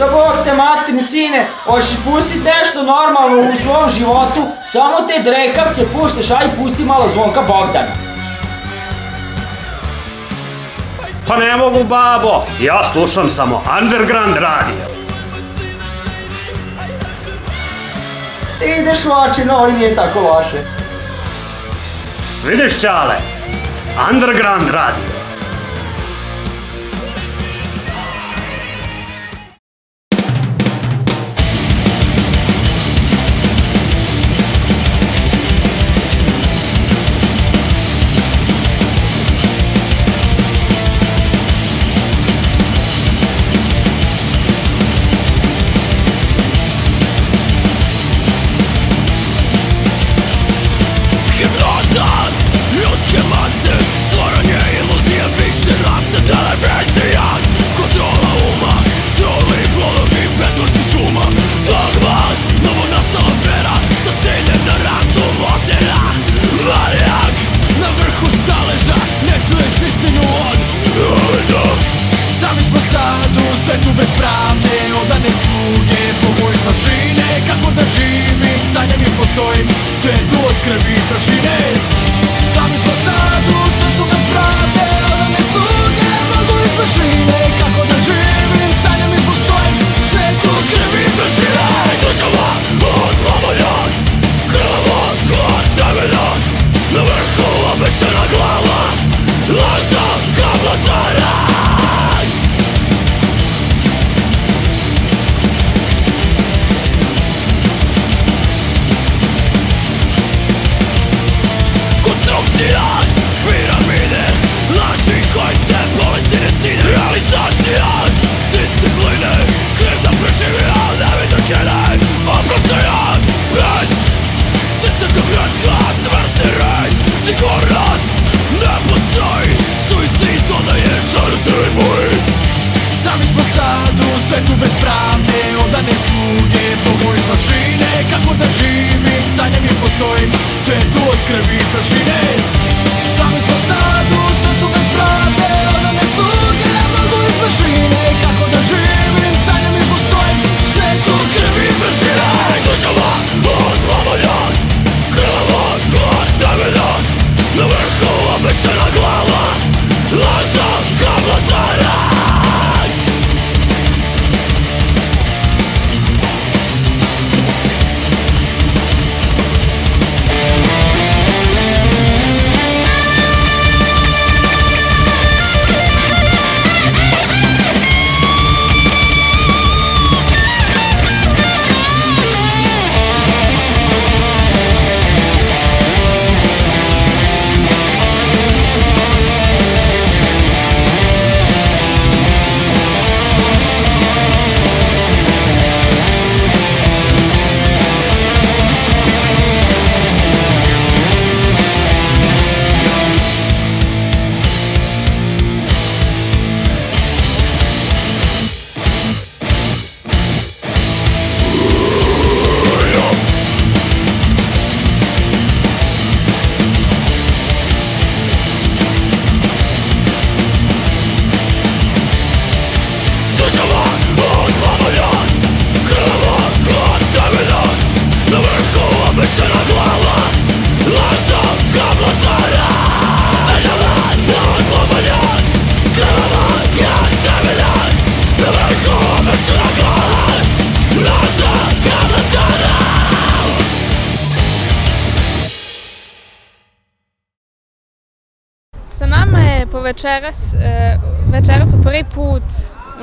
Da bog te matin sine, hoćeš pustit nešto normalno u svom životu, samo te drekavce puštaš, aj pusti malo zvonka Bogdana. Pa ne mogu, babo, ja slušam samo Underground radio. Ti ideš u oči, no ovo nije tako loše. Vidiš, Ćale, Underground radio.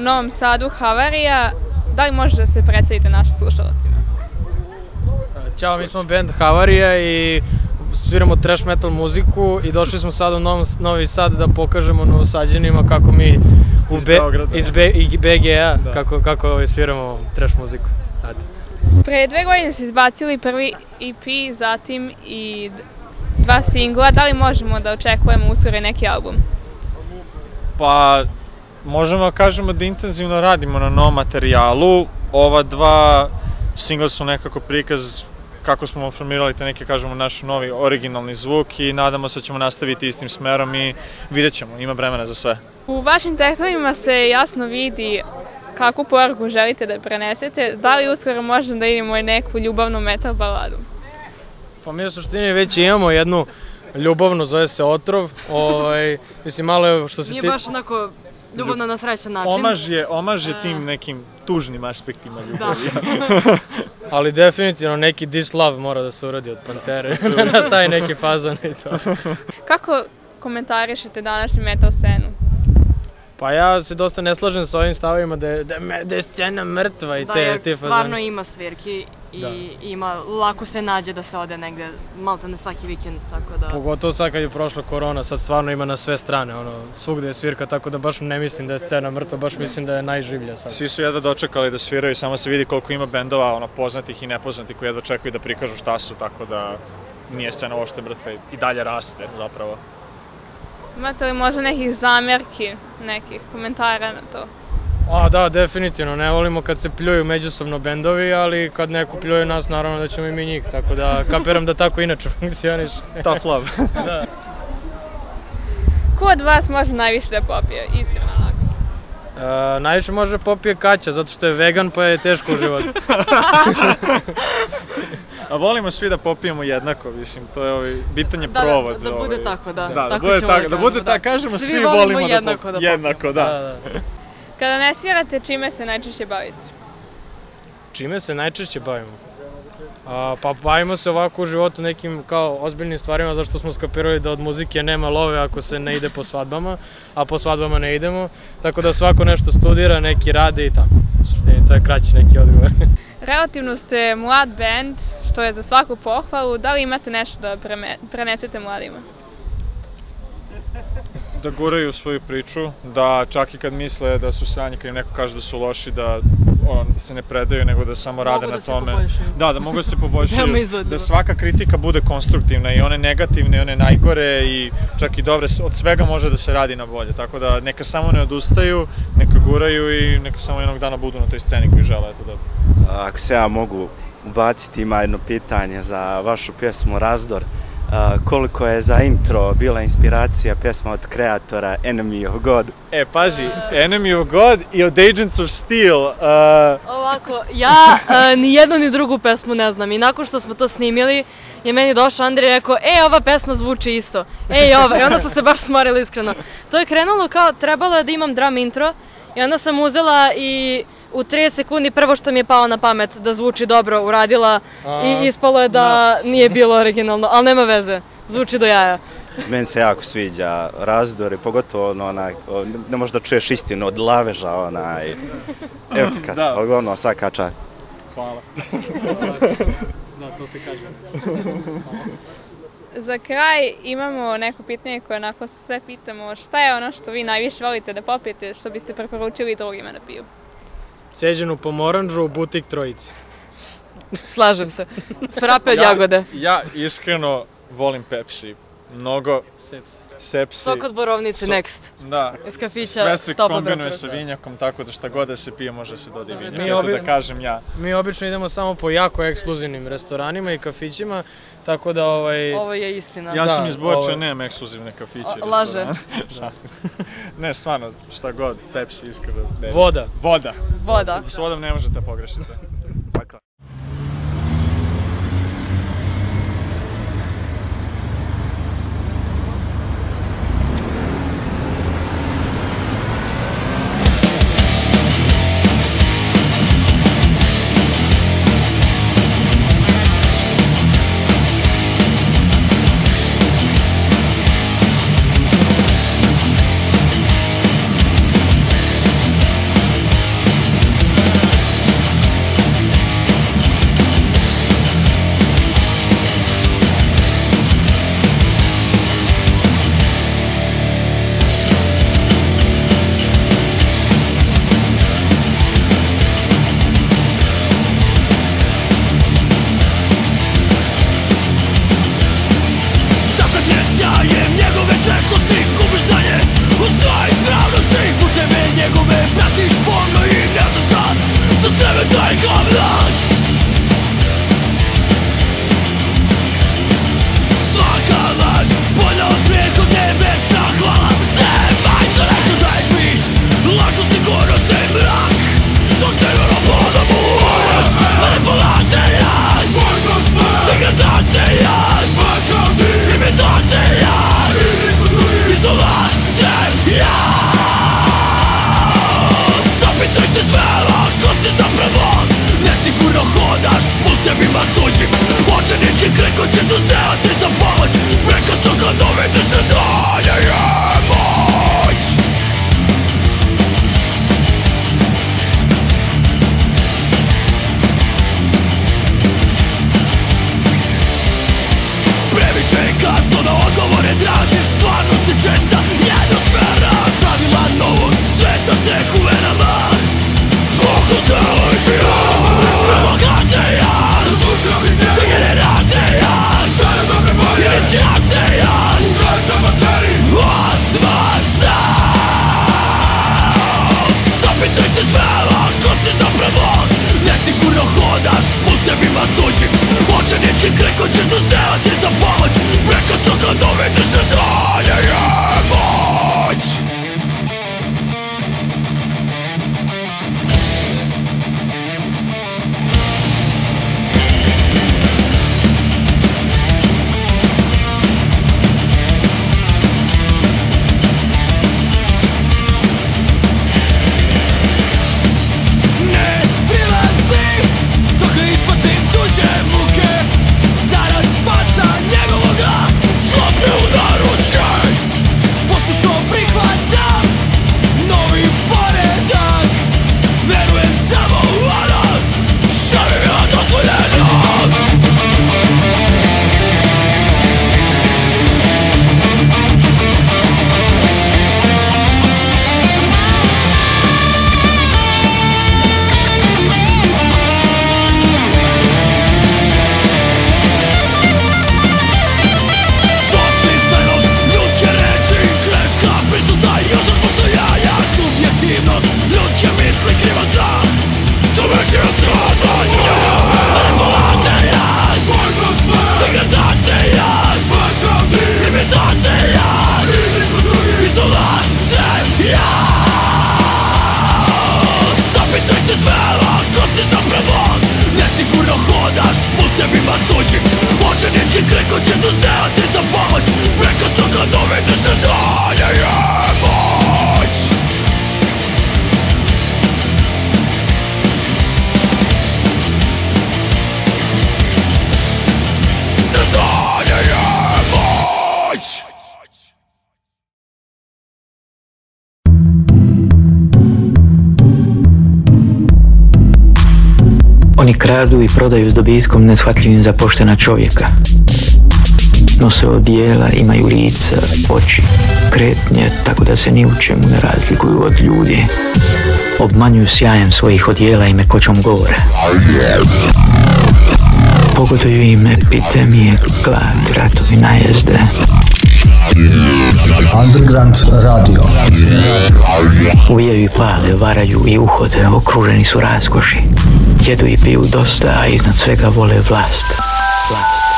Novom Sadu Havarija. Da li možete da se predstavite našim slušalcima? Ćao, mi smo band Havarija i sviramo trash metal muziku i došli smo sad u Novom, Novi Sad da pokažemo novosađenima kako mi u Iz Be- Beograda. iz Be- i BGA Da. kako, kako ovaj, sviramo trash muziku. Ajde. Pre dve godine ste izbacili prvi EP, zatim i dva singla. Da li možemo da očekujemo uskoro neki album? Pa, možemo da kažemo da intenzivno radimo na novom materijalu. Ova dva singla su nekako prikaz kako smo formirali te neke, kažemo, naš novi originalni zvuk i nadamo se da ćemo nastaviti istim smerom i vidjet ćemo, ima vremena za sve. U vašim tekstovima se jasno vidi kakvu poruku želite da prenesete? Da li uskoro možemo da imamo i neku ljubavnu metal baladu? Pa mi u suštini već imamo jednu ljubavnu, zove se Otrov. Ovaj, mislim, malo je što se Nije ti... baš onako ljubavno na srećan način. Omaž je, omaž je A. tim nekim tužnim aspektima Da. ljubavi. Ali definitivno neki This Love mora da se uradi od Pantere na taj neki fazon i to. Kako komentarišete današnju metal scenu? Pa ja se dosta ne slažem sa ovim stavovima da je, da je, da je scena mrtva i Da, te, jer te stvarno fazone. ima svirki i Da. ima, lako se nađe da se ode negde, malta ne svaki vikend, tako da... Pogotovo sad kad je prošla korona, sad stvarno ima na sve strane, ono, svugde je svirka, tako da baš ne mislim da je scena mrtva, baš mislim da je najživlja sad. Svi su jedva dočekali da sviraju, samo se vidi koliko ima bendova, ono, poznatih i nepoznatih koji jedva čekaju da prikažu šta su, tako da nije scena uopšte mrtva i- i dalje raste zapravo. Imate li možda nekih zamjerki, nekih komentara na to? A da, definitivno, ne volimo kad se pljuju međusobno bendovi, ali kad neko pljuje nas, naravno da ćemo i mi njih, tako da kapiram da tako inače funkcioniš. Tough love. Ko od vas može najviše da popije, iskreno onako? E, najviše može popije kaća, zato što je vegan pa je teško u životu. A volimo svi da popijemo jednako, mislim, to je ovaj, bitan je Da, da, provod. da bude ovaj. tako, da. Da, da Tako bude ćemo tako, da kažemo, bude tako, kažemo svi, Svi volimo volimo jednako da, da pop- jednako, da. Da, da. Kada ne svirate, čime se najčešće bavite? Čime se najčešće bavimo? A, pa bavimo se ovako u životu nekim kao ozbiljnim stvarima zašto smo skapirali da od muzike nema love ako se ne ide po svadbama, a po svadbama ne idemo, tako da svako nešto studira, neki rade i tako. U suštini, to je kraći neki odgovor. Relativno ste mlad band, što je za svaku pohvalu. Da li imate nešto da prenesete mladima? Da guraju svoju priču, da čak i kad misle da su sranji, kad im neko kaže da su loši, da on, se ne predaju, nego da samo rade Mogu na da se tome. poboljšaju. Da, da mogu da se poboljšaju, da svaka kritika bude konstruktivna i one negativne i one najgore i čak i dobre, od svega može da se radi na bolje, tako da neka samo ne odustaju, neka guraju i neka samo jednog dana budu na toj sceni koji žele, eto da. Ako se ja mogu ubaciti, ima jedno pitanje za vašu pjesmu Razdor. Koliko je za intro bila inspiracija pjesma od kreatora Enemy of God? E, pazi, Enemy of God i od Agents of Steel, uh, Ovako, ja uh, ni jednu ni drugu pesmu ne znam i nakon što smo to snimili je meni došao Andrej i rekao, e, ova pesma zvuči isto, e, i ova, i onda sam se baš smorila iskreno. To je krenulo kao, trebalo je da imam drum intro i onda sam uzela i u 30 sekundi prvo što mi je palo na pamet da zvuči dobro uradila i ispalo je da nije bilo originalno, ali nema veze, zvuči do jaja. Meni se jako sviđa Razdor i pogotovo ono, onaj, ne možeš da čuješ istinu od laveža, onaj, efekat, Da. da. ono, svaka čast. hvala. Da, to se kaže. Za kraj imamo neko pitanje koje onako sve pitamo. Šta je ono što vi najviše volite da popijete, što biste preporučili drugima da piju? Ceđenu pomoranđu u butik trojici. Slažem se. Frape od jagode. Ja iskreno volim Pepsi. Mnogo Seps. sepsi. Sok od borovnice, So- next. Da. Iz kafića, Sve se kombinuje sa vinjakom, tako da šta god da se pije može se dodati vinjak. Mi Eto obi- da kažem ja. Mi obično idemo samo po jako ekskluzivnim restoranima i kafićima, tako da ovaj... Ovo je istina. Ja Da, sam iz Bojača, ovo- nemam ekskluzivne kafiće. O, laže. se. ne, stvarno, šta god, Pepsi, iskreno. Voda. Voda. Voda. S vodom ne možete pogrešiti. Kradu i prodaju s dobitkom neshvatljivim za poštena čovjeka. Nose odijela, imaju lica, oči, kretnje, tako da se ni u čemu ne razlikuju od ljudi. Obmanjuju sjajem svojih odijela i mekoćom govora. Pogoduju im epidemije, glad, ratovi, najezde. Underground radio. Uvijaju i pale, varaju i uhode, okruženi su raskoši. Jedu i piju dosta, a iznad svega vole vlast. Vlast.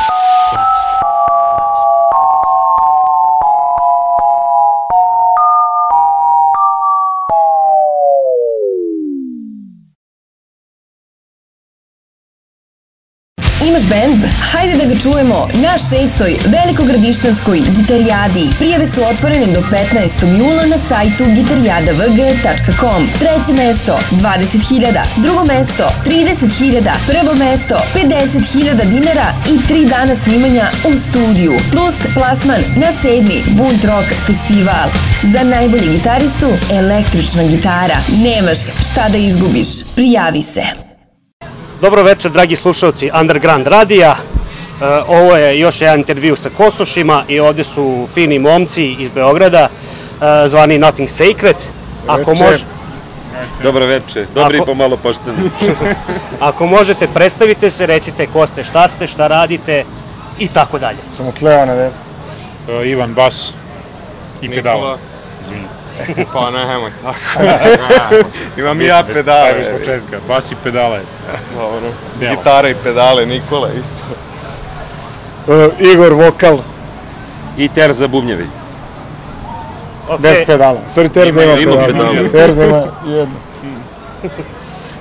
Imaš bend? Hajde da ga čujemo na šestoj velikogradištanskoj gitarijadi. Prijave su otvorene do 15. jula na sajtu gitarijadavg.com. Treće mesto 20.000, drugo mesto 30.000, prvo mesto 50.000 dinara i tri dana snimanja u studiju. Plus plasman na sedmi Bunt Rock festival. Za najbolji gitaristu električna gitara. Nemaš šta da izgubiš. Prijavi se. Dobro večer, dragi slušalci Underground radija. E, ovo je još jedan intervju sa Kosošima i ovde su fini momci iz Beograda, e, zvani Nothing Sacred. Ako Večer. može, Dobro večer, dobri Ako- i pomalo pošteni. ako možete, predstavite se, recite ko ste, šta ste, šta radite i tako dalje. Samo s leva na desno. Ivan Bas i pedala. Izvini. Pa ne, nemoj tako. Imam i ja pedale. Ajde, iz početka. Bas i pedale. Dobro. Delo. Gitara i pedale, Nikola isto. Uh, Igor vokal, I Terza bubnjevi. Ok, bez pedala. Sorry, Terza ima, Ima- pedala. pedala. Terza ima jedno.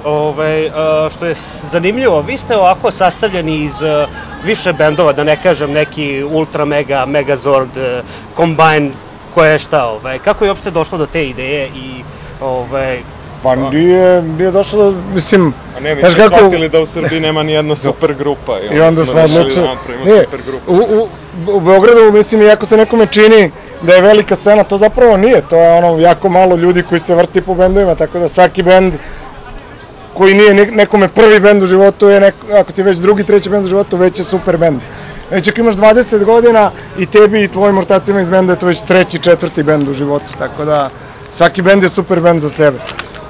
Ovaj, e, što je zanimljivo, vi ste ovako sastavljeni iz e, više bendova, da ne kažem neki Ultra Mega, Megazord, e, Combine, koje je šta, ovaj, kako je uopšte došlo do te ideje i ovaj, Pa nije, nije došlo do, mislim, A ne, mi smo kako- shvatili da u Srbiji nema ni jedna super grupa I onda smo rešili odlučili. da napravimo Nije, super grupu. u, u, u Beogradu, mislim, iako se nekome čini da je velika scena, to zapravo nije. To je ono jako malo ljudi koji se vrti po bendovima, tako da svaki bend koji nije ne- nekome prvi bend u životu je neko, ako ti je već drugi, treći bend u životu, već je super bend. Već ako imaš 20 godina i tebi i tvojim ortacima iz benda je to već treći, četvrti bend u životu, tako da svaki bend je super bend za sebe.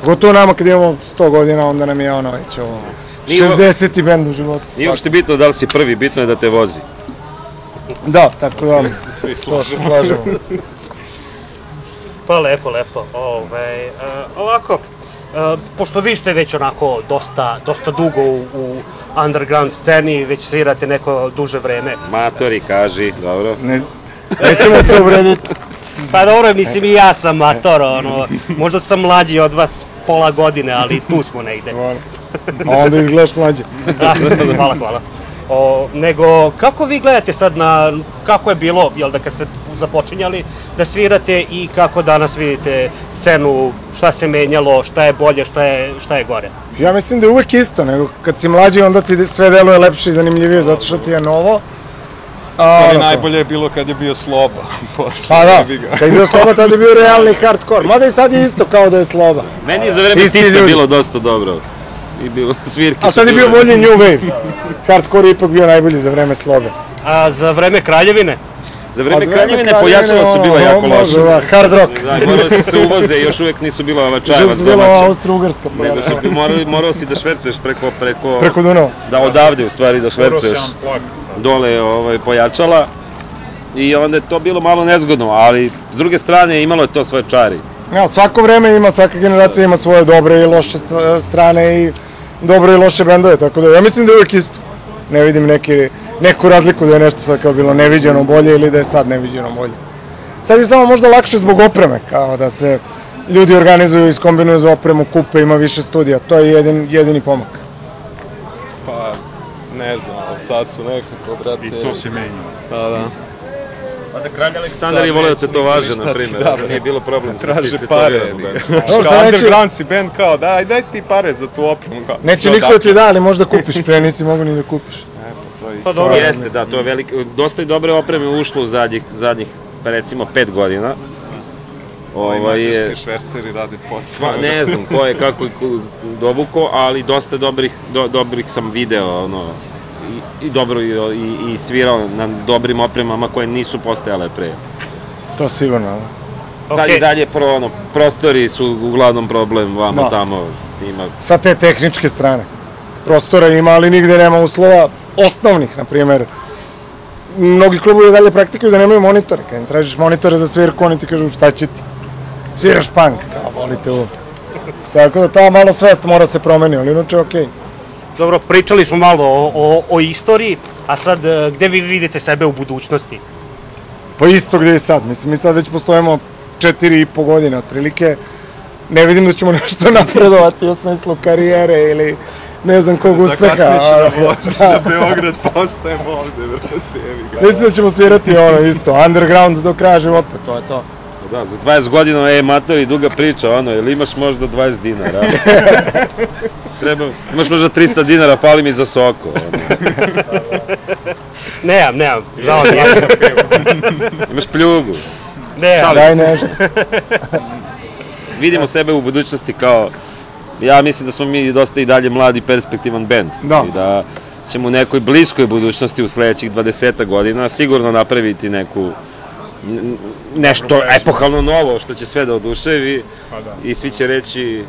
Gotovo nama kad imamo 100 godina, onda nam je ono već ovo Nije- 60. bend u životu. Nije uopšte bitno da li si prvi, bitno je da te vozi. Da, tako da, se svi to se slažemo. Pa lepo, lepo. Ove, e, ovako, e, pošto vi ste već onako dosta, dosta dugo u, u underground sceni, već svirate neko duže vreme. Matori, kaži, dobro. Ne, nećemo se uvrediti. Pa dobro, mislim i ja sam mator, ono, možda sam mlađi od vas pola godine, ali tu smo negde. Stvarno. A onda izgledaš mlađe. Da, hvala, hvala. O, nego, kako vi gledate sad na, kako je bilo, jel da kad ste započinjali da svirate i kako danas vidite scenu, šta se menjalo, šta je bolje, šta je, šta je gore? Ja mislim da je uvek isto, nego kad si mlađi onda ti sve deluje lepše i zanimljivije zato što ti je novo. A, ono, najbolje je bilo kad je bio Sloba. Posle Pa da, kad je bio sloba tada je bio realni hardcore. Mada i sad je isto kao da je sloba. Meni je za vreme Tita bilo dosta dobro. I bilo, svirke A su tad je bio bolji New Wave. Hardcore je ipak bio najbolji za vreme slobe. A za vreme kraljevine? Za vreme za vreme kraljevine Kraljevine, pojačala su bila jako loša. da, hard rock. Da, morali su se uvoze, još uvek nisu bila ova čajeva Još su bila domaća. Austro-Ugarska Nego su bi morali, morao si da švercuješ preko, preko... Preko Dunava. Da, odavde u stvari da švercuješ dole ovaj, pojačala. I onda je to bilo malo nezgodno, ali s druge strane imalo je to svoje čari. Ja, svako vreme ima, svaka generacija ima svoje dobre i loše st- strane i dobre i loše bendove, tako da ja mislim da je uvek isto. Ne vidim neki, neku razliku da je nešto sad kao bilo neviđeno bolje ili da je sad neviđeno bolje. Sad je samo možda lakše zbog opreme, kao da se ljudi organizuju, iskombinuju za opremu, kupe, ima više studija, to je jedin, jedini pomak. Pa, ne znam, ali sad su nekako, brate... I to se menja. Da, da. Pa da kralj Aleksandar je voleo tetovaže, na primjer, Da, nije bilo problem. da Traže pare. Kao neće- underground si band kao, daj, daj ti pare za tu opremu. Kao, Neće "Jo, niko da daću." ti da, ali možda kupiš, pre nisi mogu ni da kupiš. To je Pa dobro. Jeste, da, to je veliko, dosta je dobre opreme ušlo u zadnjih, zadnjih, pa recimo, pet godina. Ovaj je, mađarski šverceri rade posao. sva, ne znam ko je kako i ko- dovuko, ali dosta dobrih, do, dobrih sam video, ono, i, i dobro i, i, i svirao na dobrim opremama koje nisu postojale pre. To sigurno, da. Sad Okej. i dalje pro, ono, prostori su uglavnom problem vamo Da. tamo, ima sa te tehničke strane. Prostora ima, ali nigde nema uslova osnovnih, na primjer. Mnogi klubovi dalje praktikuju da nemaju monitore. Kad im tražiš monitore za svirku, oni ti kažu šta će ti. Sviraš punk, kao volite ovo. Tako da ta malo svest mora se promeni, ali inače okej. Dobro, pričali smo malo o, o, o istoriji, a sad e, gde vi vidite sebe u budućnosti? Pa isto gde i sad. Mislim, mi sad već postojimo četiri i po godine otprilike. Ne vidim da ćemo nešto napredovati u smislu karijere ili ne znam kog uspeha. Zakasnit ali- voz za Beograd, postajemo ovde, brate, jevi ga. Mislim da ćemo svirati ono isto, underground do kraja života, to je to. Da, za 20 godina, e, matori, duga priča, ono, jel imaš možda 20 dinara? Treba, imaš možda 300 dinara, fali mi za soko. Ono. Nemam, nemam, žao mi je. Imaš pljugu. Ne, Šalim Daj nešto. Vidimo sebe u budućnosti kao, ja mislim da smo mi dosta i dalje mladi perspektivan bend. Da. I da ćemo u nekoj bliskoj budućnosti u sledećih 20 godina sigurno napraviti neku nešto epohalno novo što će sve da oduševi i svi će reći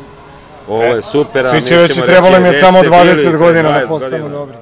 ovo je super, a Svi mi će reći ćemo trebalo im je "Gde samo ste bili 20 pre godina da 20 postanu godina?" dobri.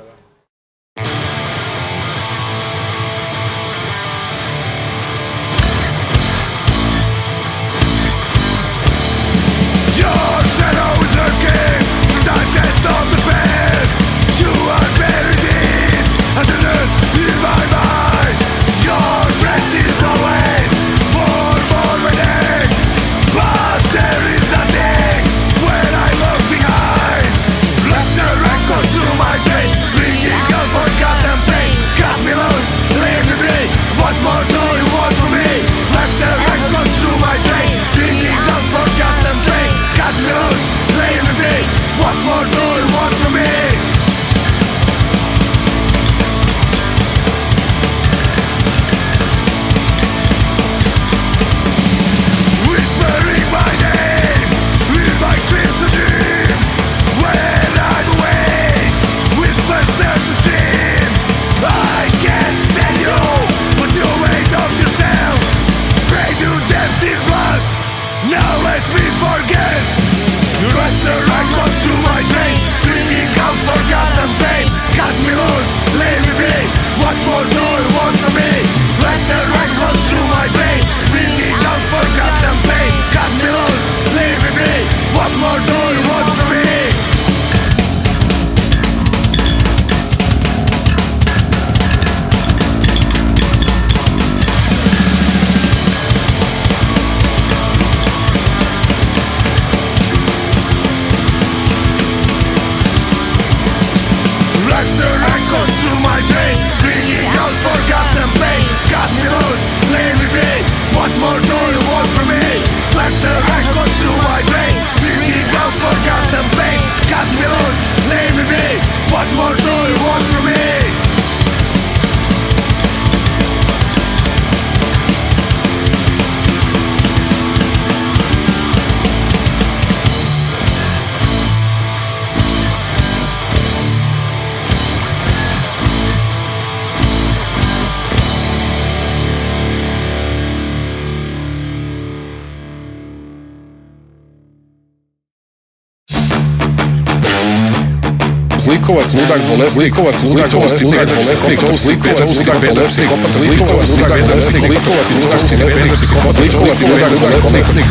Zlíkovac, Ludák, zlikovac, Zlíkovac, Ludák, Bolesný, Ludák, Bolesný, zlikovac, Ludák, Bolesný, Zlíkovac, Ludák, Bolesný, zlikovac, Ludák, Bolesný, Zlíkovac, Ludák, Bolesný,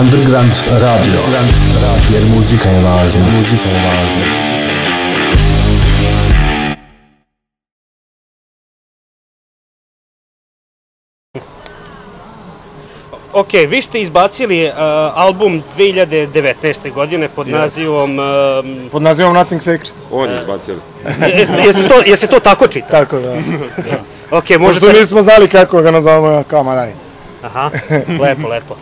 Underground Radio, jer muzika je važna. zlikovac, je važna. Ok, vi ste izbacili uh, album 2019. godine pod Yes. nazivom... Um, Pod nazivom Nothing Sacred. On je izbacio. je, je, se to, je se to tako čita? Tako da. ok, Možda možete... nismo znali kako ga nazovemo, kao ma daj. Aha, lepo, lepo.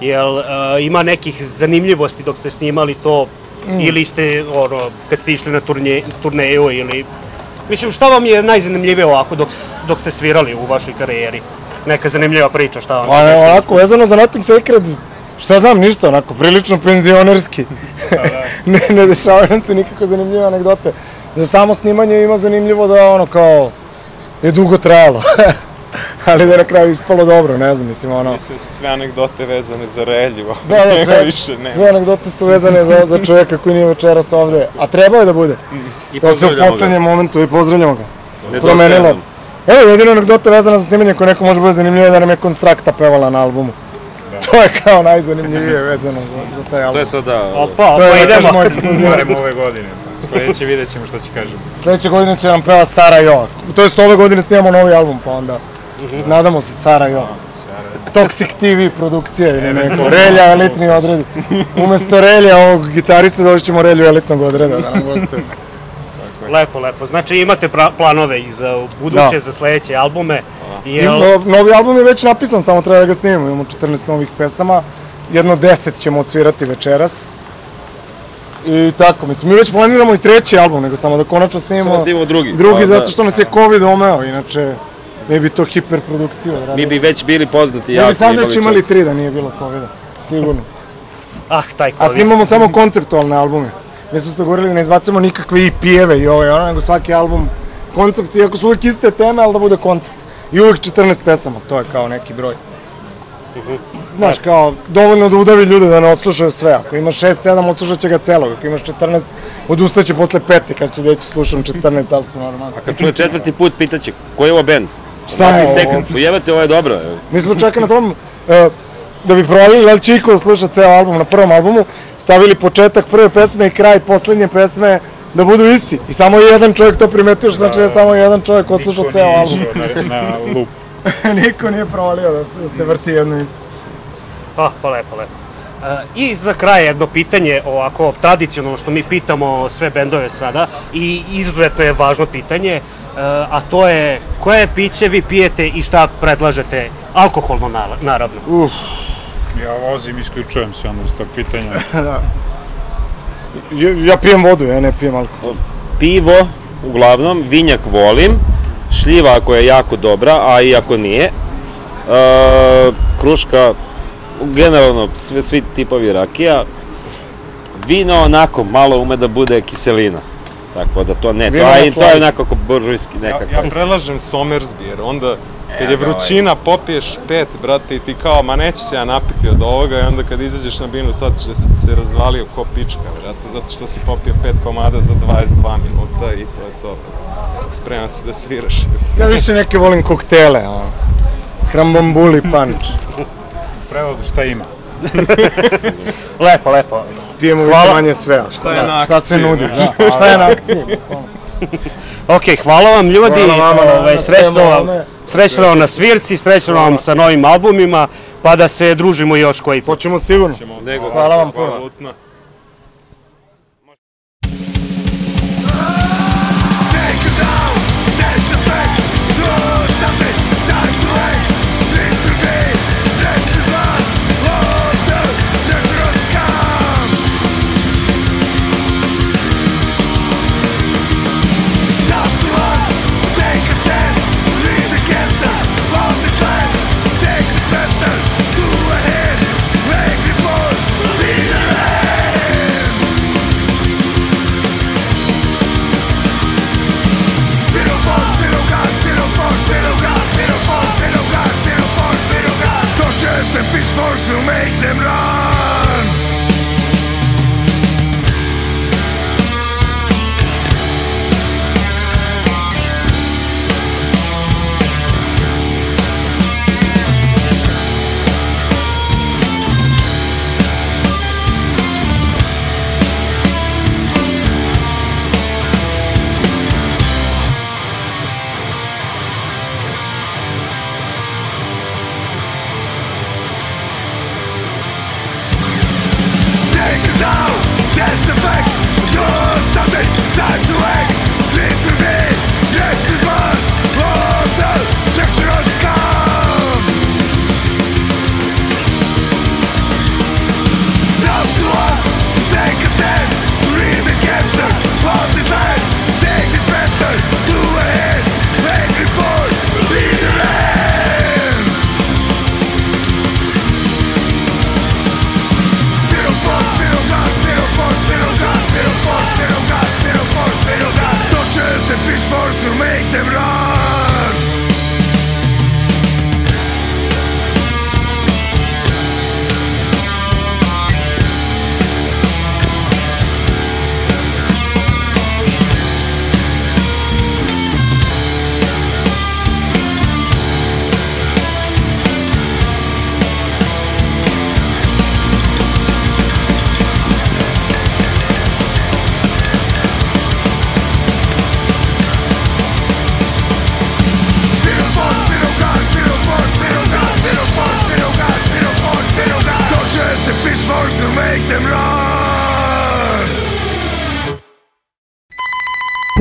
Jel uh, ima nekih zanimljivosti dok ste snimali to Mm. ili ste ono kad ste išli na turnje, turneju ili Mislim šta vam je najzanimljivije ovako dok, dok ste svirali u vašoj karijeri? Neka zanimljiva priča šta vam Pa je ne, onako, vezano za Nothing Sacred, šta znam, ništa, onako, prilično penzionerski. ne, ne dešavaju nam se nikako zanimljive anegdote. Za samo snimanje ima zanimljivo da ono kao je dugo trajalo. Ali da je na kraju ispalo dobro, ne znam, mislim ono... Mislim su sve anegdote vezane za reljivo. Da, da, sve, više, ne. sve anegdote su vezane za, za čovjeka koji nije večeras ovde, a trebao je da bude. I to se u poslednjem momentu i pozdravljamo ga. Promenilo. Evo, jedina anegdota vezana za snimanje koja neko može bude zanimljiva je da nam je Konstrakta pevala na albumu. To je kao najzanimljivije vezano za, za taj album. To je sada... Opa, To je, opa, da idemo. kažemo, ekskluziva. Barem ove godine. Sledeće vidjet ćemo šta će kažem. Sledeće godine će nam peva Sara Jo. To jest ove godine snimamo novi album, pa onda nadamo se Sara Jo. Toxic TV produkcija ili neko. Relja, elitni odred. Umesto Relja, ovog gitarista, došćemo Relju elitnog odreda da nam gostuje. Lepo, lepo. Znači imate pra- planove i za buduće, Da. za sledeće albume. I Jel, no- novi album je već napisan, samo treba da ga snimimo. Imamo 14 novih pesama, jedno 10 ćemo odsvirati večeras. I tako, mislim, mi već planiramo i treći album, nego samo da konačno snimimo... Samo snimamo drugi. Drugi, Pa, zato da. što nas je COVID omeo, inače mi bi to hiperprodukcija. Mi bi već bili poznati Mi jako. bi sad već čak- imali tri da nije bilo COVID-a, sigurno. ah, taj A COVID. snimamo samo konceptualne albume. Mi smo se dogovorili da ne izbacujemo nikakve EP-eve i ovo i ono, nego svaki album koncept, iako su uvijek iste teme, ali da bude koncept. I uvijek 14 pesama, to je kao neki broj. Znaš, kao, dovoljno da udavi ljude da ne odslušaju sve. Ako imaš 6-7, odslušat će ga celog. Ako imaš 14, odustaće posle pete kad će ću slušam 14, da li sam normalno. A kad čuje četvrti put, pitaće, koji je ovo band? Šta je ovo? Sacred. Pojebate, ovo je dobro. Mi smo čak na tom, e, da bi provalili da li će iko sluša ceo album na prvom albumu, stavili početak prve pesme i kraj poslednje pesme da budu isti. I samo je jedan čovjek to primetio, što znači da je samo jedan čovjek odslušao ceo album. Na, na lup. Niko nije provalio da se, da se vrti jedno isto. Ah, pa lepo, lepo. E, I za kraj jedno pitanje, ovako tradicionalno što mi pitamo sve bendove sada i izuzetno je važno pitanje, e, a to je koje piće vi pijete i šta predlažete, alkoholno na- naravno. Uf, Ja vozim, isključujem se onda iz tog pitanja. da. Ja, ja pijem vodu, ja ne pijem alkohol. Pivo, uglavnom, vinjak volim, šljiva ako je jako dobra, a i ako nije. E, kruška, generalno sve, svi tipovi rakija. Vino onako malo ume da bude kiselina. Tako da to ne, to, a to je nekako buržujski Ja, nekako. ja predlažem Somersbier, onda kad E, je da, ovaj. vrućina popiješ pet, brate, i ti kao, ma neće se ja napiti od ovoga, i onda kad izađeš na binu, shvatiš da si se razvalio ko pička, brate, zato što si popio pet komada za 22 minuta i to je to. Spreman si da sviraš. Ja više neke volim koktele, ono. Krambambuli punch. U prevodu šta ima? lepo, lepo. Pijemo više manje sve. Šta je na Šta se akciji, nudi, da. Šta je na akciji? Ok, hvala vam ljudi, Hvala vama na- ovaj, srećno, vam, srećno vam na svirci, srećno vam sa novim albumima, pa da se družimo još koji put. Hoćemo sigurno. Hvala vam puno.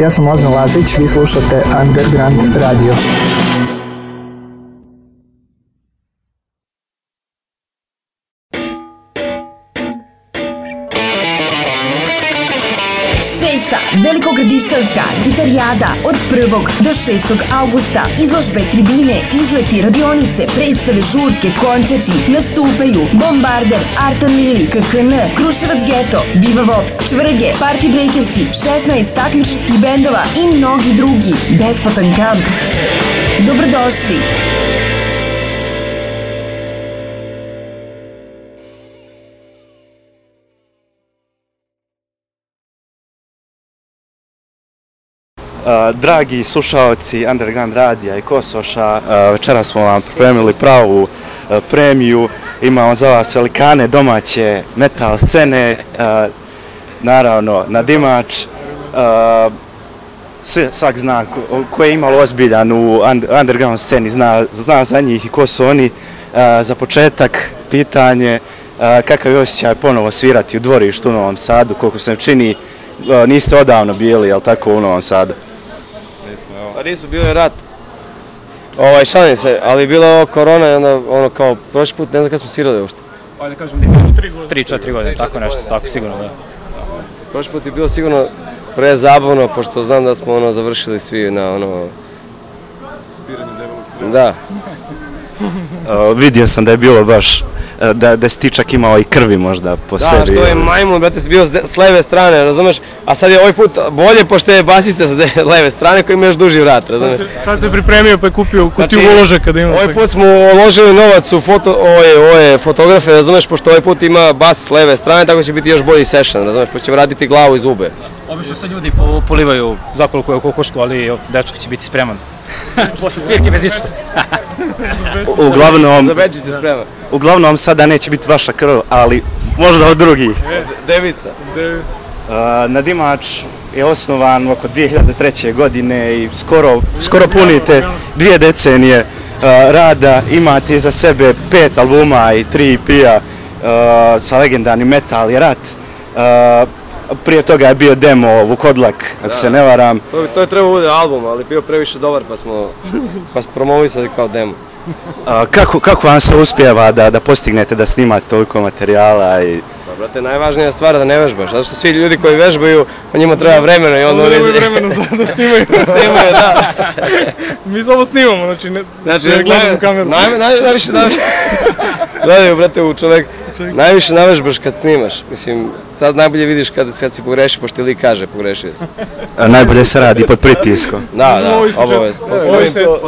Ja sam Lazan Lazić, vi slušate Underground Radio. Šesta velikogradištanska gitarijada od 1. do 6. augusta. Izložbe, tribine, izleti, radionice, predstave, žurke, koncerti. Nastupaju Bombarder, Artan Lili, KKN, Kruševac Geto, Viva Vops, Čvrge, Party Breakersi, 16 takmičarskih bendova i mnogi drugi. Besplatan kamp. Dobrodošli! Dragi slušaoci Underground radija i Kosoša, uh, večeras smo vam pripremili pravu uh, premiju. Imamo za vas velikane domaće metal scene, naravno na Dimač. Svak zna ko, je imalo ozbiljan u und- underground sceni, zna, zna za njih i ko su oni. Za početak, pitanje, kakav je osjećaj ponovo svirati u dvorištu u Novom Sadu, koliko se čini, niste odavno bili, jel tako, u Novom Sadu? Pa nismo, bio je rat. Ovaj, šalim se, ali bilo je ovo korona i onda, ono kao, prošli put ne znam kad smo svirali uopšte. ajde kažem da ima 3-4 godine, tako nešto, tako sigurno da. Prošli put je bilo sigurno pre zabavno, pošto znam da smo ono završili svi na ono... Spiranje debelog creva. Da. Uh, vidio sam da je bilo baš, da, da si ti čak imao i krvi možda po Da, sebi. što je majmun, brate, si bio s, s leve strane, razumeš? A sad je ovaj put bolje, pošto je basista sa de- leve strane koji ima još duži vrat, razumeš? Sad se, sad se pripremio pa je kupio kutiju Znači, uložaka da ima. Ovaj put smo uložili novac u foto, ove, ove fotografe, razumeš, pošto ovaj put ima bas s leve strane, tako će biti još bolji session, razumeš, pošto će vratiti glavu i zube. Obično se ljudi po, polivaju zakoliko je u kokošku, ali dečko će biti spreman. Posle svirke bez ništa. U- Uglavnom, Za Bečić se sprema. uglavnom sada neće biti vaša krv, ali možda od drugih. Devica. Uh, Nadimač je osnovan oko 2003. godine i skoro, skoro punite dvije decenije uh, rada. Imate iza sebe pet albuma i tri EP-a uh, sa legendarnim Metal i Rat. Uh, prije toga je bio demo Vukodlak, ako se ne varam. To, bi- to je trebao bude album, ali bio previše dobar pa smo, pa smo promovisali kao demo. Uh, kako, kako vam se uspjeva da, da postignete da snimate toliko materijala i Pa, brate, najvažnija stvar da ne vežbaš, zato što svi ljudi koji vežbaju, pa njima treba vremena i onda nemaju vremena za da snimaju. da snimaju, da. Mi samo snimamo, znači ne, Znači, ne gledamo kameru. naj, naj, najviše, najviše, gledaj, brate, u čovek, najviše navežbaš kad snimaš, mislim, tad najbolje vidiš kad, kad si pogreši, pošto ti lik kaže pogrešio si. a, najbolje se radi pod pritiskom? Da, da, obavezno.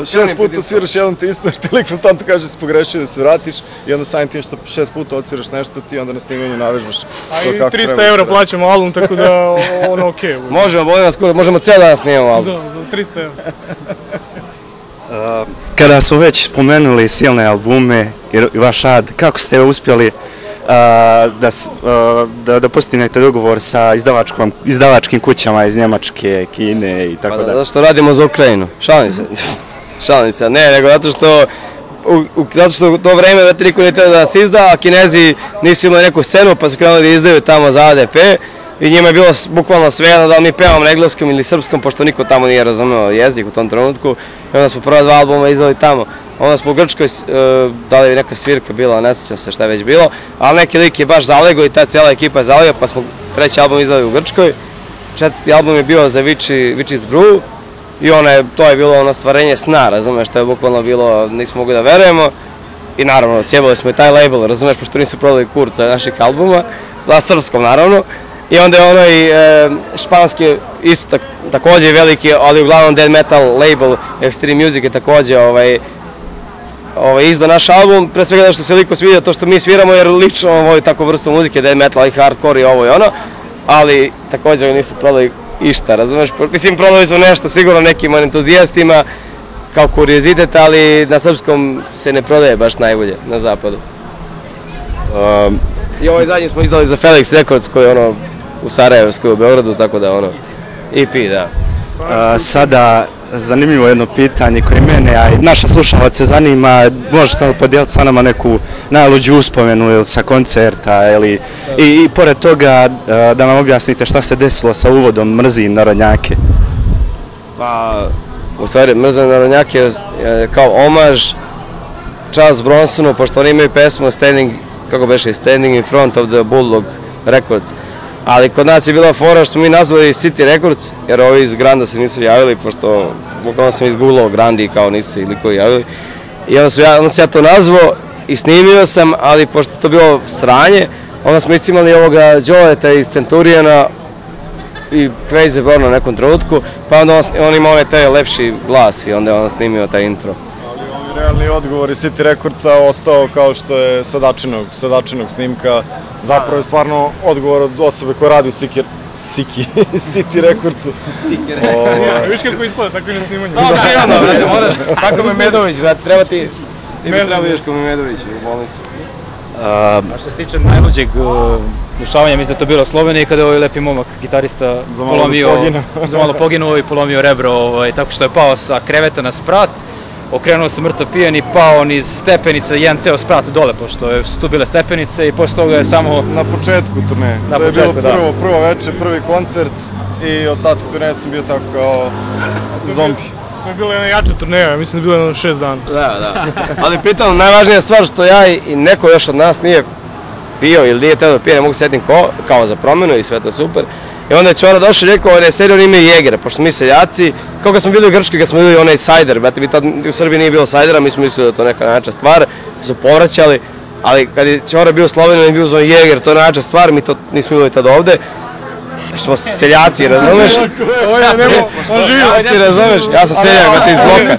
Šest puta sviraš jednom te isto, jer ti lik konstantno kaže da si pogrešio da se vratiš i onda samim tim što šest puta odsviraš nešto ti onda na snimanju navežbaš A i kako 300 treba da eura se plaćamo album, tako da ono okej. Okay. Možemo, molim vas, skoro, možemo cijel dan snimamo album. Da, za 300 eura. Uh, Kada smo već spomenuli silne albume i vaš rad, kako ste uspjeli uh, da, da, da postignete dogovor sa izdavačkom, izdavačkim kućama iz Njemačke, Kine i tako Pa da, zato što radimo za Ukrajinu. Šalim se. Šalim se, ne, nego zato što u, u, zato što u to vreme brate, niko nije teo da se izda, a Kinezi nisu imali neku scenu pa su krenuli da izdaju tamo za ADP i njima je bilo bukvalno svejedno da li mi pevamo na engleskom ili srpskom, pošto niko tamo nije razumeo jezik u tom trenutku. I onda smo prva dva albuma izdali tamo. Onda smo u Grčkoj, e, da li je neka svirka bila, ne sjećam se šta je već bilo, ali neki lik je baš zalego i ta cijela ekipa je zalegao, pa smo treći album izdali u Grčkoj. Četvrti album je bio za Vici, Viči's Brew i ono je, to je bilo ono stvarenje sna, razumeš, to je bukvalno bilo, nismo mogli da verujemo. I naravno, sjebali smo i taj label, razumeš, pošto nisu prodali kurca naših albuma, na srpskom naravno. I onda je ono i e, španski, isto tak, takođe veliki, ali uglavnom dead metal label, Extreme Music je takođe ovaj, ovaj, izdao naš album, pre svega da što se liko sviđa to što mi sviramo, jer lično on voli takvu vrstu muzike, dead metal i hardcore i ovo i ono, ali takođe nisu prodali išta, razumeš, mislim prodali su nešto sigurno nekim entuzijastima, kao kuriozitet, ali na srpskom se ne prodaje baš najbolje na zapadu. Um, I ovaj zadnji smo izdali za Felix Records koji je ono u Sarajevskoj u Beogradu, tako da ono EP, da. Uh, sada zanimljivo jedno pitanje koje mene, a i naše slušalce zanima, možete li podijeliti sa nama neku najluđu uspomenu ili sa koncerta ili i, i pored toga da nam objasnite šta se desilo sa uvodom Mrzim narodnjake. Pa, u stvari, Mrzan Narodnjak je kao omaž Charles Bronsonu, pošto oni imaju pesmu Standing, kako beše, Standing in front of the Bulldog Records. Ali kod nas je bila fora što smo mi nazvali City Records, jer ovi iz Granda se nisu javili, pošto bukvalno sam izgooglao Grandi kao nisu se likovi javili. I onda, su ja, onda sam ja to nazvao i snimio sam, ali pošto to bilo sranje, onda smo iscimali ovoga Joeta iz Centuriona, i Crazy Born na nekom trenutku, pa onda on, on ima onaj taj lepši glas i onda je on snimio taj intro. Realni odgovor iz City Recordsa ostao kao što je sadačinog, sadačinog snimka. Zapravo je stvarno odgovor od osobe koja radi u Siki, Siki, City Recordsu. Ovaj, Viš kako ispada, tako i na snimanju. Samo prirodno, brate, moraš, tako me Medović, brate, treba ti, ti bi trebao ideš kao Medović u bolnicu. A što se tiče najluđeg uh, dešavanja, mislim da je to bilo u Sloveniji kada je ovaj lepi momak, gitarista, Za malo polomio, poginuo. za malo poginuo i polomio rebro, ovaj, tako što je pao sa kreveta na sprat, okrenuo se mrtav pijan i pao niz stepenica, jedan ceo sprat dole, pošto je- su tu bile stepenice i posle toga je samo... Na početku turneje. Na to je početku, bilo da. prvo, prvo večer, prvi koncert i ostatak turneje sam bio tako kao zombi. To je bila jedna jača turneja, ja mislim da je bila jedno šest dana. Da, da. Ali pritom najvažnija stvar što ja i neko još od nas nije pio ili nije teo da pije, ne mogu se setim ko, kao za promenu i sve to super. I onda je Čora došao i rekao, on je serio, on ima Jegera, pošto mi seljaci, kao kad smo bili u Grčkoj, kad smo bili onaj sajder, brate, mi tad u Srbiji nije bilo sajdera, mi smo mislili da je to neka nača stvar, su povraćali, ali kad je Čora bio u Sloveniji, on je bio za Jeger, to je nača stvar, mi to nismo imali tad ovde, Što smo seljaci, razumeš? Ovo je, nemo, on živi. Seljaci, razumeš? Ja sam seljak, brate, iz bloka.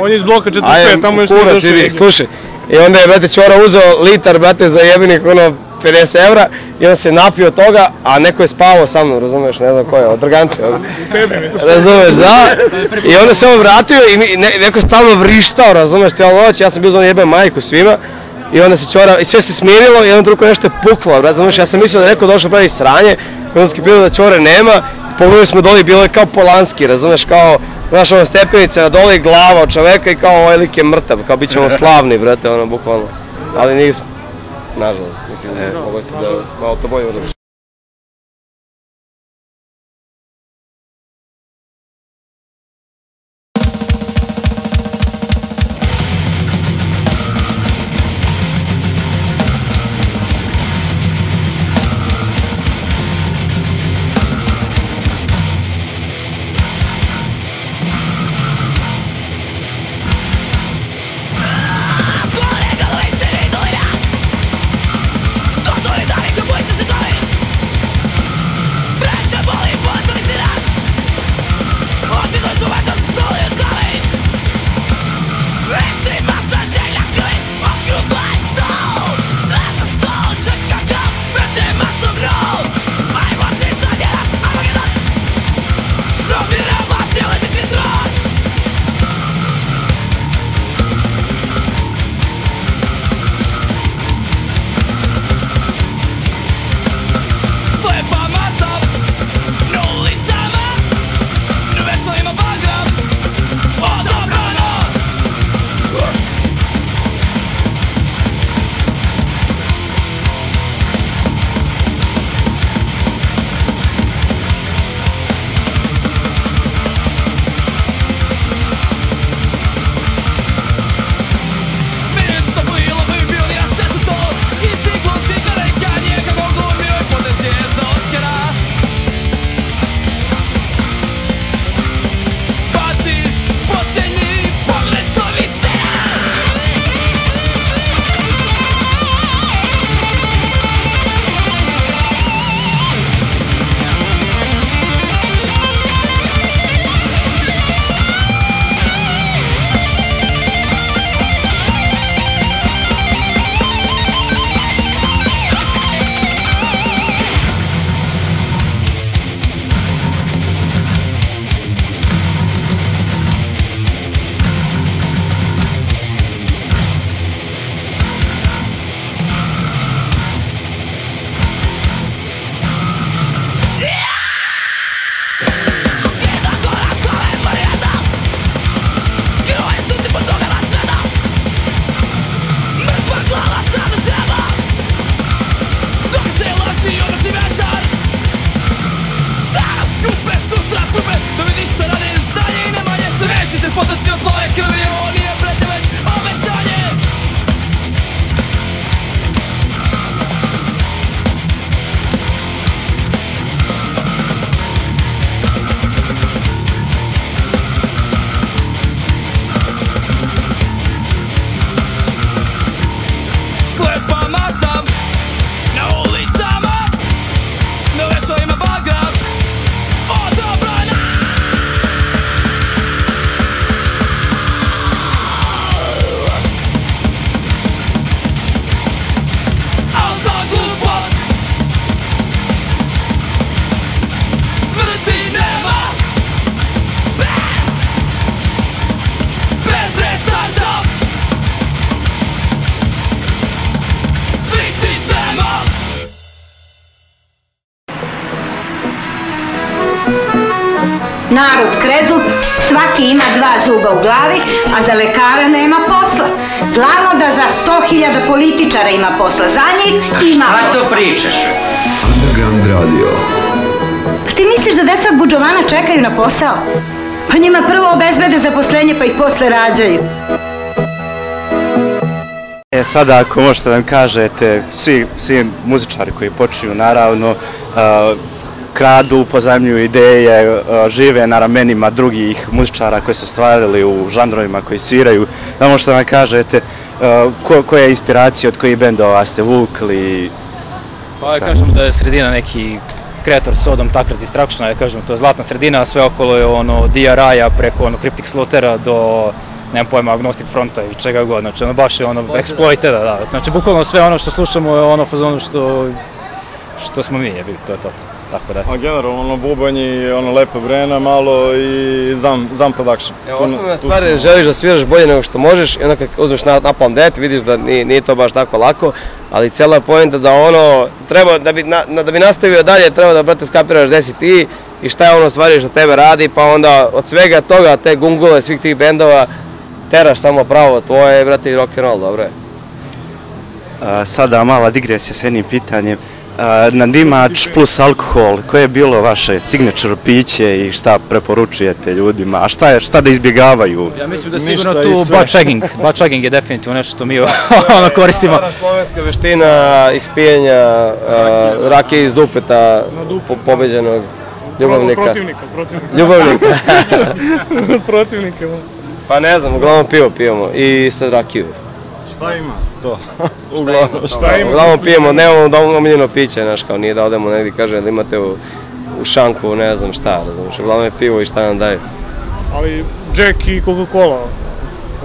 On je iz bloka 45, Ajde, tamo još nije kurac, došao Jeger. slušaj. I onda je, brate, Čora uzeo litar, brate, za jebenih, ono, 50 evra i on se napio toga, a neko je spavao sa mnom, razumeš, ne znam ko je, od Drganče. Razumeš, da? I onda se on vratio i ne, neko je stalno vrištao, razumeš, cijelu noć, ja sam bio za ono jebe majku svima. I onda se Čora, i sve se smirilo i jednom truku nešto je puklo, razumeš, ja sam mislio da neko došao pravi sranje, i onda skipilo da Čore nema, pogledali smo dole i bilo je kao Polanski, razumeš, kao, znaš, ono stepenice na dole i glava od čoveka i kao ovaj lik je mrtav, kao bit ćemo slavni, brate, ono, bukvalno. Ali nismo, nažalost, mislim, da mogo se da malo to bolje uradiš. Narod krezup, svaki ima dva zuba u glavi, a za lekara nema posla. Glavno da za 100.000 političara ima posla, za njih ima posla. to pričaš? Underground Radio. Pa ti misliš da deca od buđovana čekaju na posao? Pa njima prvo obezbede zaposlenje pa ih posle rađaju. E sada ako možete da nam kažete, svi, svi muzičari koji počinju naravno, a, kradu, pozajmljuju ideje, a, žive na ramenima drugih muzičara koji su stvarili u žanrovima koji sviraju. Da možete da nam kažete a, ko, koje inspiracije od kojih bendova ste vukli? Pa da kažem da je sredina neki kreator Sodom, Takra Distraction, da kažem, to je zlatna sredina, a sve okolo je ono DRI-a preko ono Cryptic Slaughtera do nemam pojma, Agnostic Fronta i čega god, znači ono baš je ono exploited, da, da, znači bukvalno sve ono što slušamo je ono fazonu što, što smo mi, jebi, to je to, tako da. A generalno ono bubanj i ono lepa brena malo i zam, zam production. Evo, Tu- osnovna stvar je želiš da sviraš bolje nego što možeš i onda kad uzmeš na, napalm dead vidiš da nije, nije to baš tako lako, ali cijela je poenta da ono, treba, da bi, na, na- da bi nastavio dalje, treba da, brate, skapiraš gde si ti i šta je ono stvari što tebe radi, pa onda od svega toga, te gungule, svih tih bendova, teraš samo pravo tvoje, brate, i rock and roll, dobro je. A, sada mala digresija s jednim pitanjem. A, na dimač plus alkohol, koje je bilo vaše signature piće i šta preporučujete ljudima, a šta, je, šta da izbjegavaju? Ja mislim da sigurno tu butt chugging je definitivno nešto što mi ono koristimo. Stara slovenska veština ispijenja uh, rake iz dupeta po, pobeđenog ljubavnika. Protivnika, protivnika. Ljubavnika. protivnika. ma. Pa ne znam, uglavnom pivo pijemo i sad rakiju. Šta ima to? Uglavnom, Šta ima? uglavnom pijemo, nemamo da omiljeno piće, znaš, kao nije da odemo negdje, kaže da imate u, u šanku, ne znam šta, razumiješ, uglavnom je pivo i šta nam daju. Ali Jack i Coca-Cola.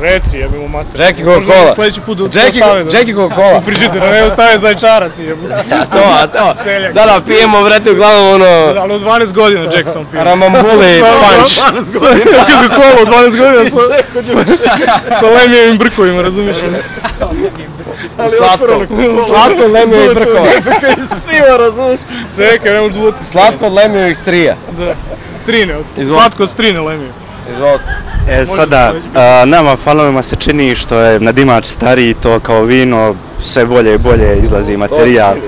Reci, jebimo mater. Jack i Možda Coca-Cola. Sljedeći put da Jack i- ostave da- Jack i Coca-Cola. U frižider, ne ostave zajčarac. A to, a to, Seljak. da, da, pijemo, vrati, uglavnom ono, Ali od 12 godina Jack sam pio. Ramambuli punch. Coca-Cola od 12 godina sa, sa, lemijevim brkovima, razumiješ? Slatko, slatko od lemijevih brkova. Siva, razumiješ? Čekaj, ne možeš duvati. Slatko od lemijevih strija. Da, strine, slatko od strine lemije. Izvolite. E, sada, a, nama fanovima se čini što je na dimač stariji to kao vino, sve bolje i bolje izlazi materijal.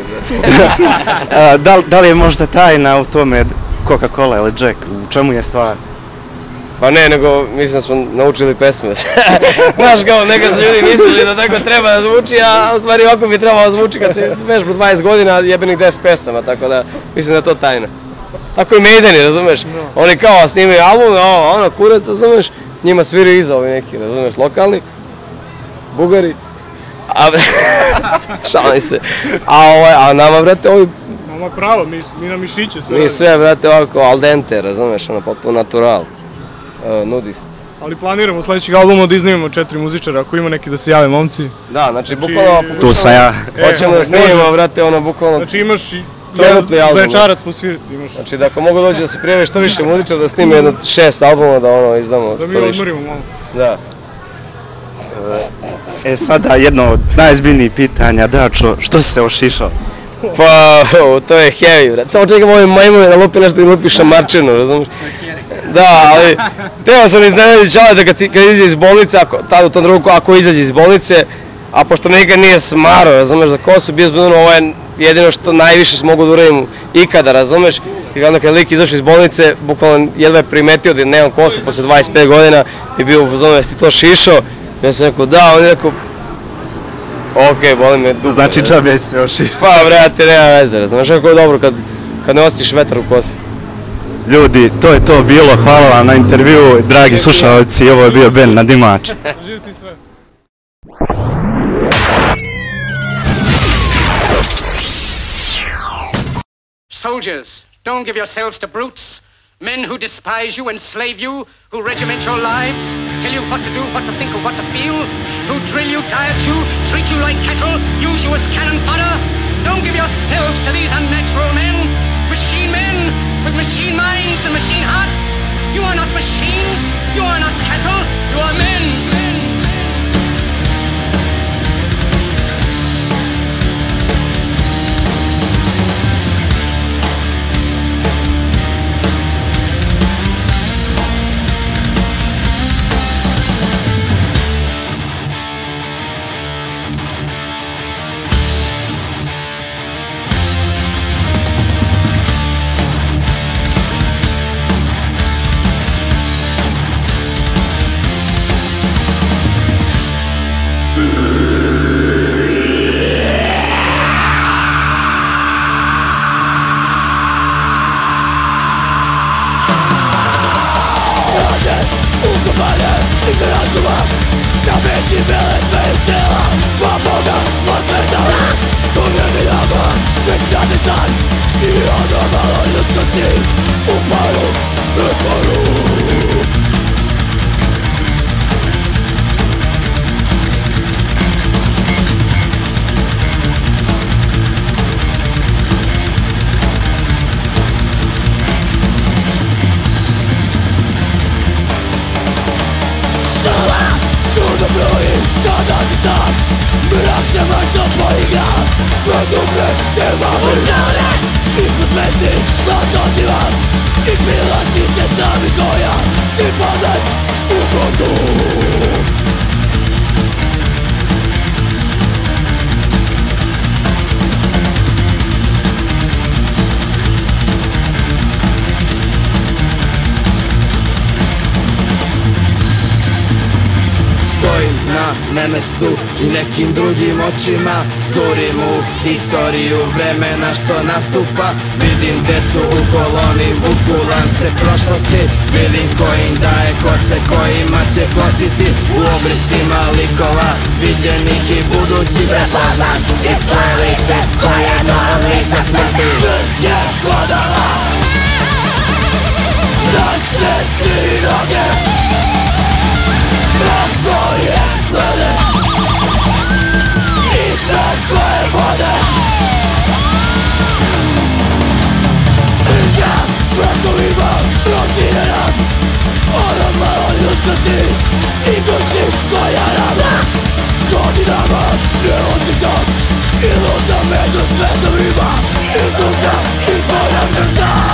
A, da, li- da li je možda tajna u tome Coca-Cola ili Jack, u čemu je stvar? Pa ne, nego mislim da smo naučili pesme. Znaš kao, nekad su ljudi mislili da tako treba da zvuči, a u stvari ovako bi trebalo da zvuči kad se vežba 20 godina, jebenih 10 pesama, tako da mislim da je to tajna. Tako i Maideni, razumeš? Oni kao snimaju album, a ono, kurac, razumeš? Njima sviraju iza ovi neki, razumeš, lokalni, bugari. A, bre, šalim se. A, ovaj, a nama, brate, ovi, Mama pravo, mi, mi na mišiće sve mi sve, brate, ovako, al dente, razumeš, ono, potpuno natural. Uh, nudist. Ali planiramo sljedećeg albuma da iznimimo četiri muzičara, ako ima neki da se jave momci. Da, znači, bukvalno Tu sam ja. Hoćemo da može. snimimo, brate, ono, bukvalno Znači imaš trenutni album. Zaječarac posviriti, imaš. Znači, da ako mogu doći da se prijavi što više muzičara, da snime jedno šest albuma, da ono, izdamo Da mi što više. odmorimo malo. Da. E sada jedno od najzbiljnijih pitanja, Dačo, što si se ošišao? Pa, o, to je heavy, brate. Samo čekam ove majmune da lupi nešto i lupi šamarčinu, razumiješ? Da, ali teo sam iznenaditi čale da kad, kad izađe iz bolnice, ako, tada u tom trenutku, ako izađe iz bolnice, a pošto nikad nije smaro, razumeš, za kosu bio zbudno, ovo je jedino što najviše mogu da uradim ikada, razumeš? I onda kad lik izašao iz bolnice, bukvalno jedva je primetio da nemam kosu posle 25 godina i bio u fazonu, jesi to šišao? Ja sam rekao, da, on je rekao, ok, boli me dupe. Znači džabe si se ošišao. Pa, brate, nema veze, razumeš kako je dobro kad, kad ne osjetiš vetar u kosi. Ljudi, to je to bilo, hvala vam na intervju, dragi slušalci, ovo je bio Ben na Soldiers, don't give yourselves to brutes. Men who despise you, enslave you, who regiment your lives, tell you what to do, what to think, or what to feel, who drill you, diet you, treat you like cattle, use you as cannon fodder. Don't give yourselves to these unnatural men, machine men with machine minds and machine hearts. You are not machines, you are not cattle, you are men. Ljudskosti U paru, u paru Šala, čudno broji kada si sam Mrak se mašto poigra Sve duge te vami Učale, mi smo svesni Nas oziva I bila čiste sami koja I pamet u zloču nemestu i nekim drugim očima. Zurim u istoriju vremena što nastupa. Vidim decu u koloni, vuku lance prošlosti. Vidim ko im daje kose, kojima će kositi. U obrisima likova, viđenih i budućih. Prepoznam i svoje lice, koje je od lica smrti. Je hodala Na četiri noge rozdirana Ono malo ljudskosti I duši koja rada Godinama ne osjećam I luta među svetovima Iznutra iz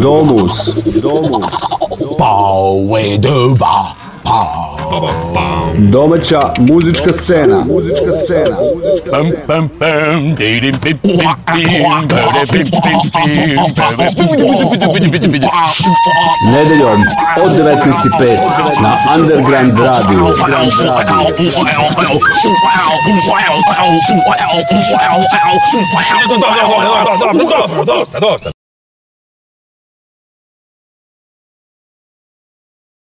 Domus. Domus. Domus. E duba. Domaća muzička scena. Muzička scena. Bim bim bim. Nedeljom od 19.05 na Underground Radio. Dosta, dosta.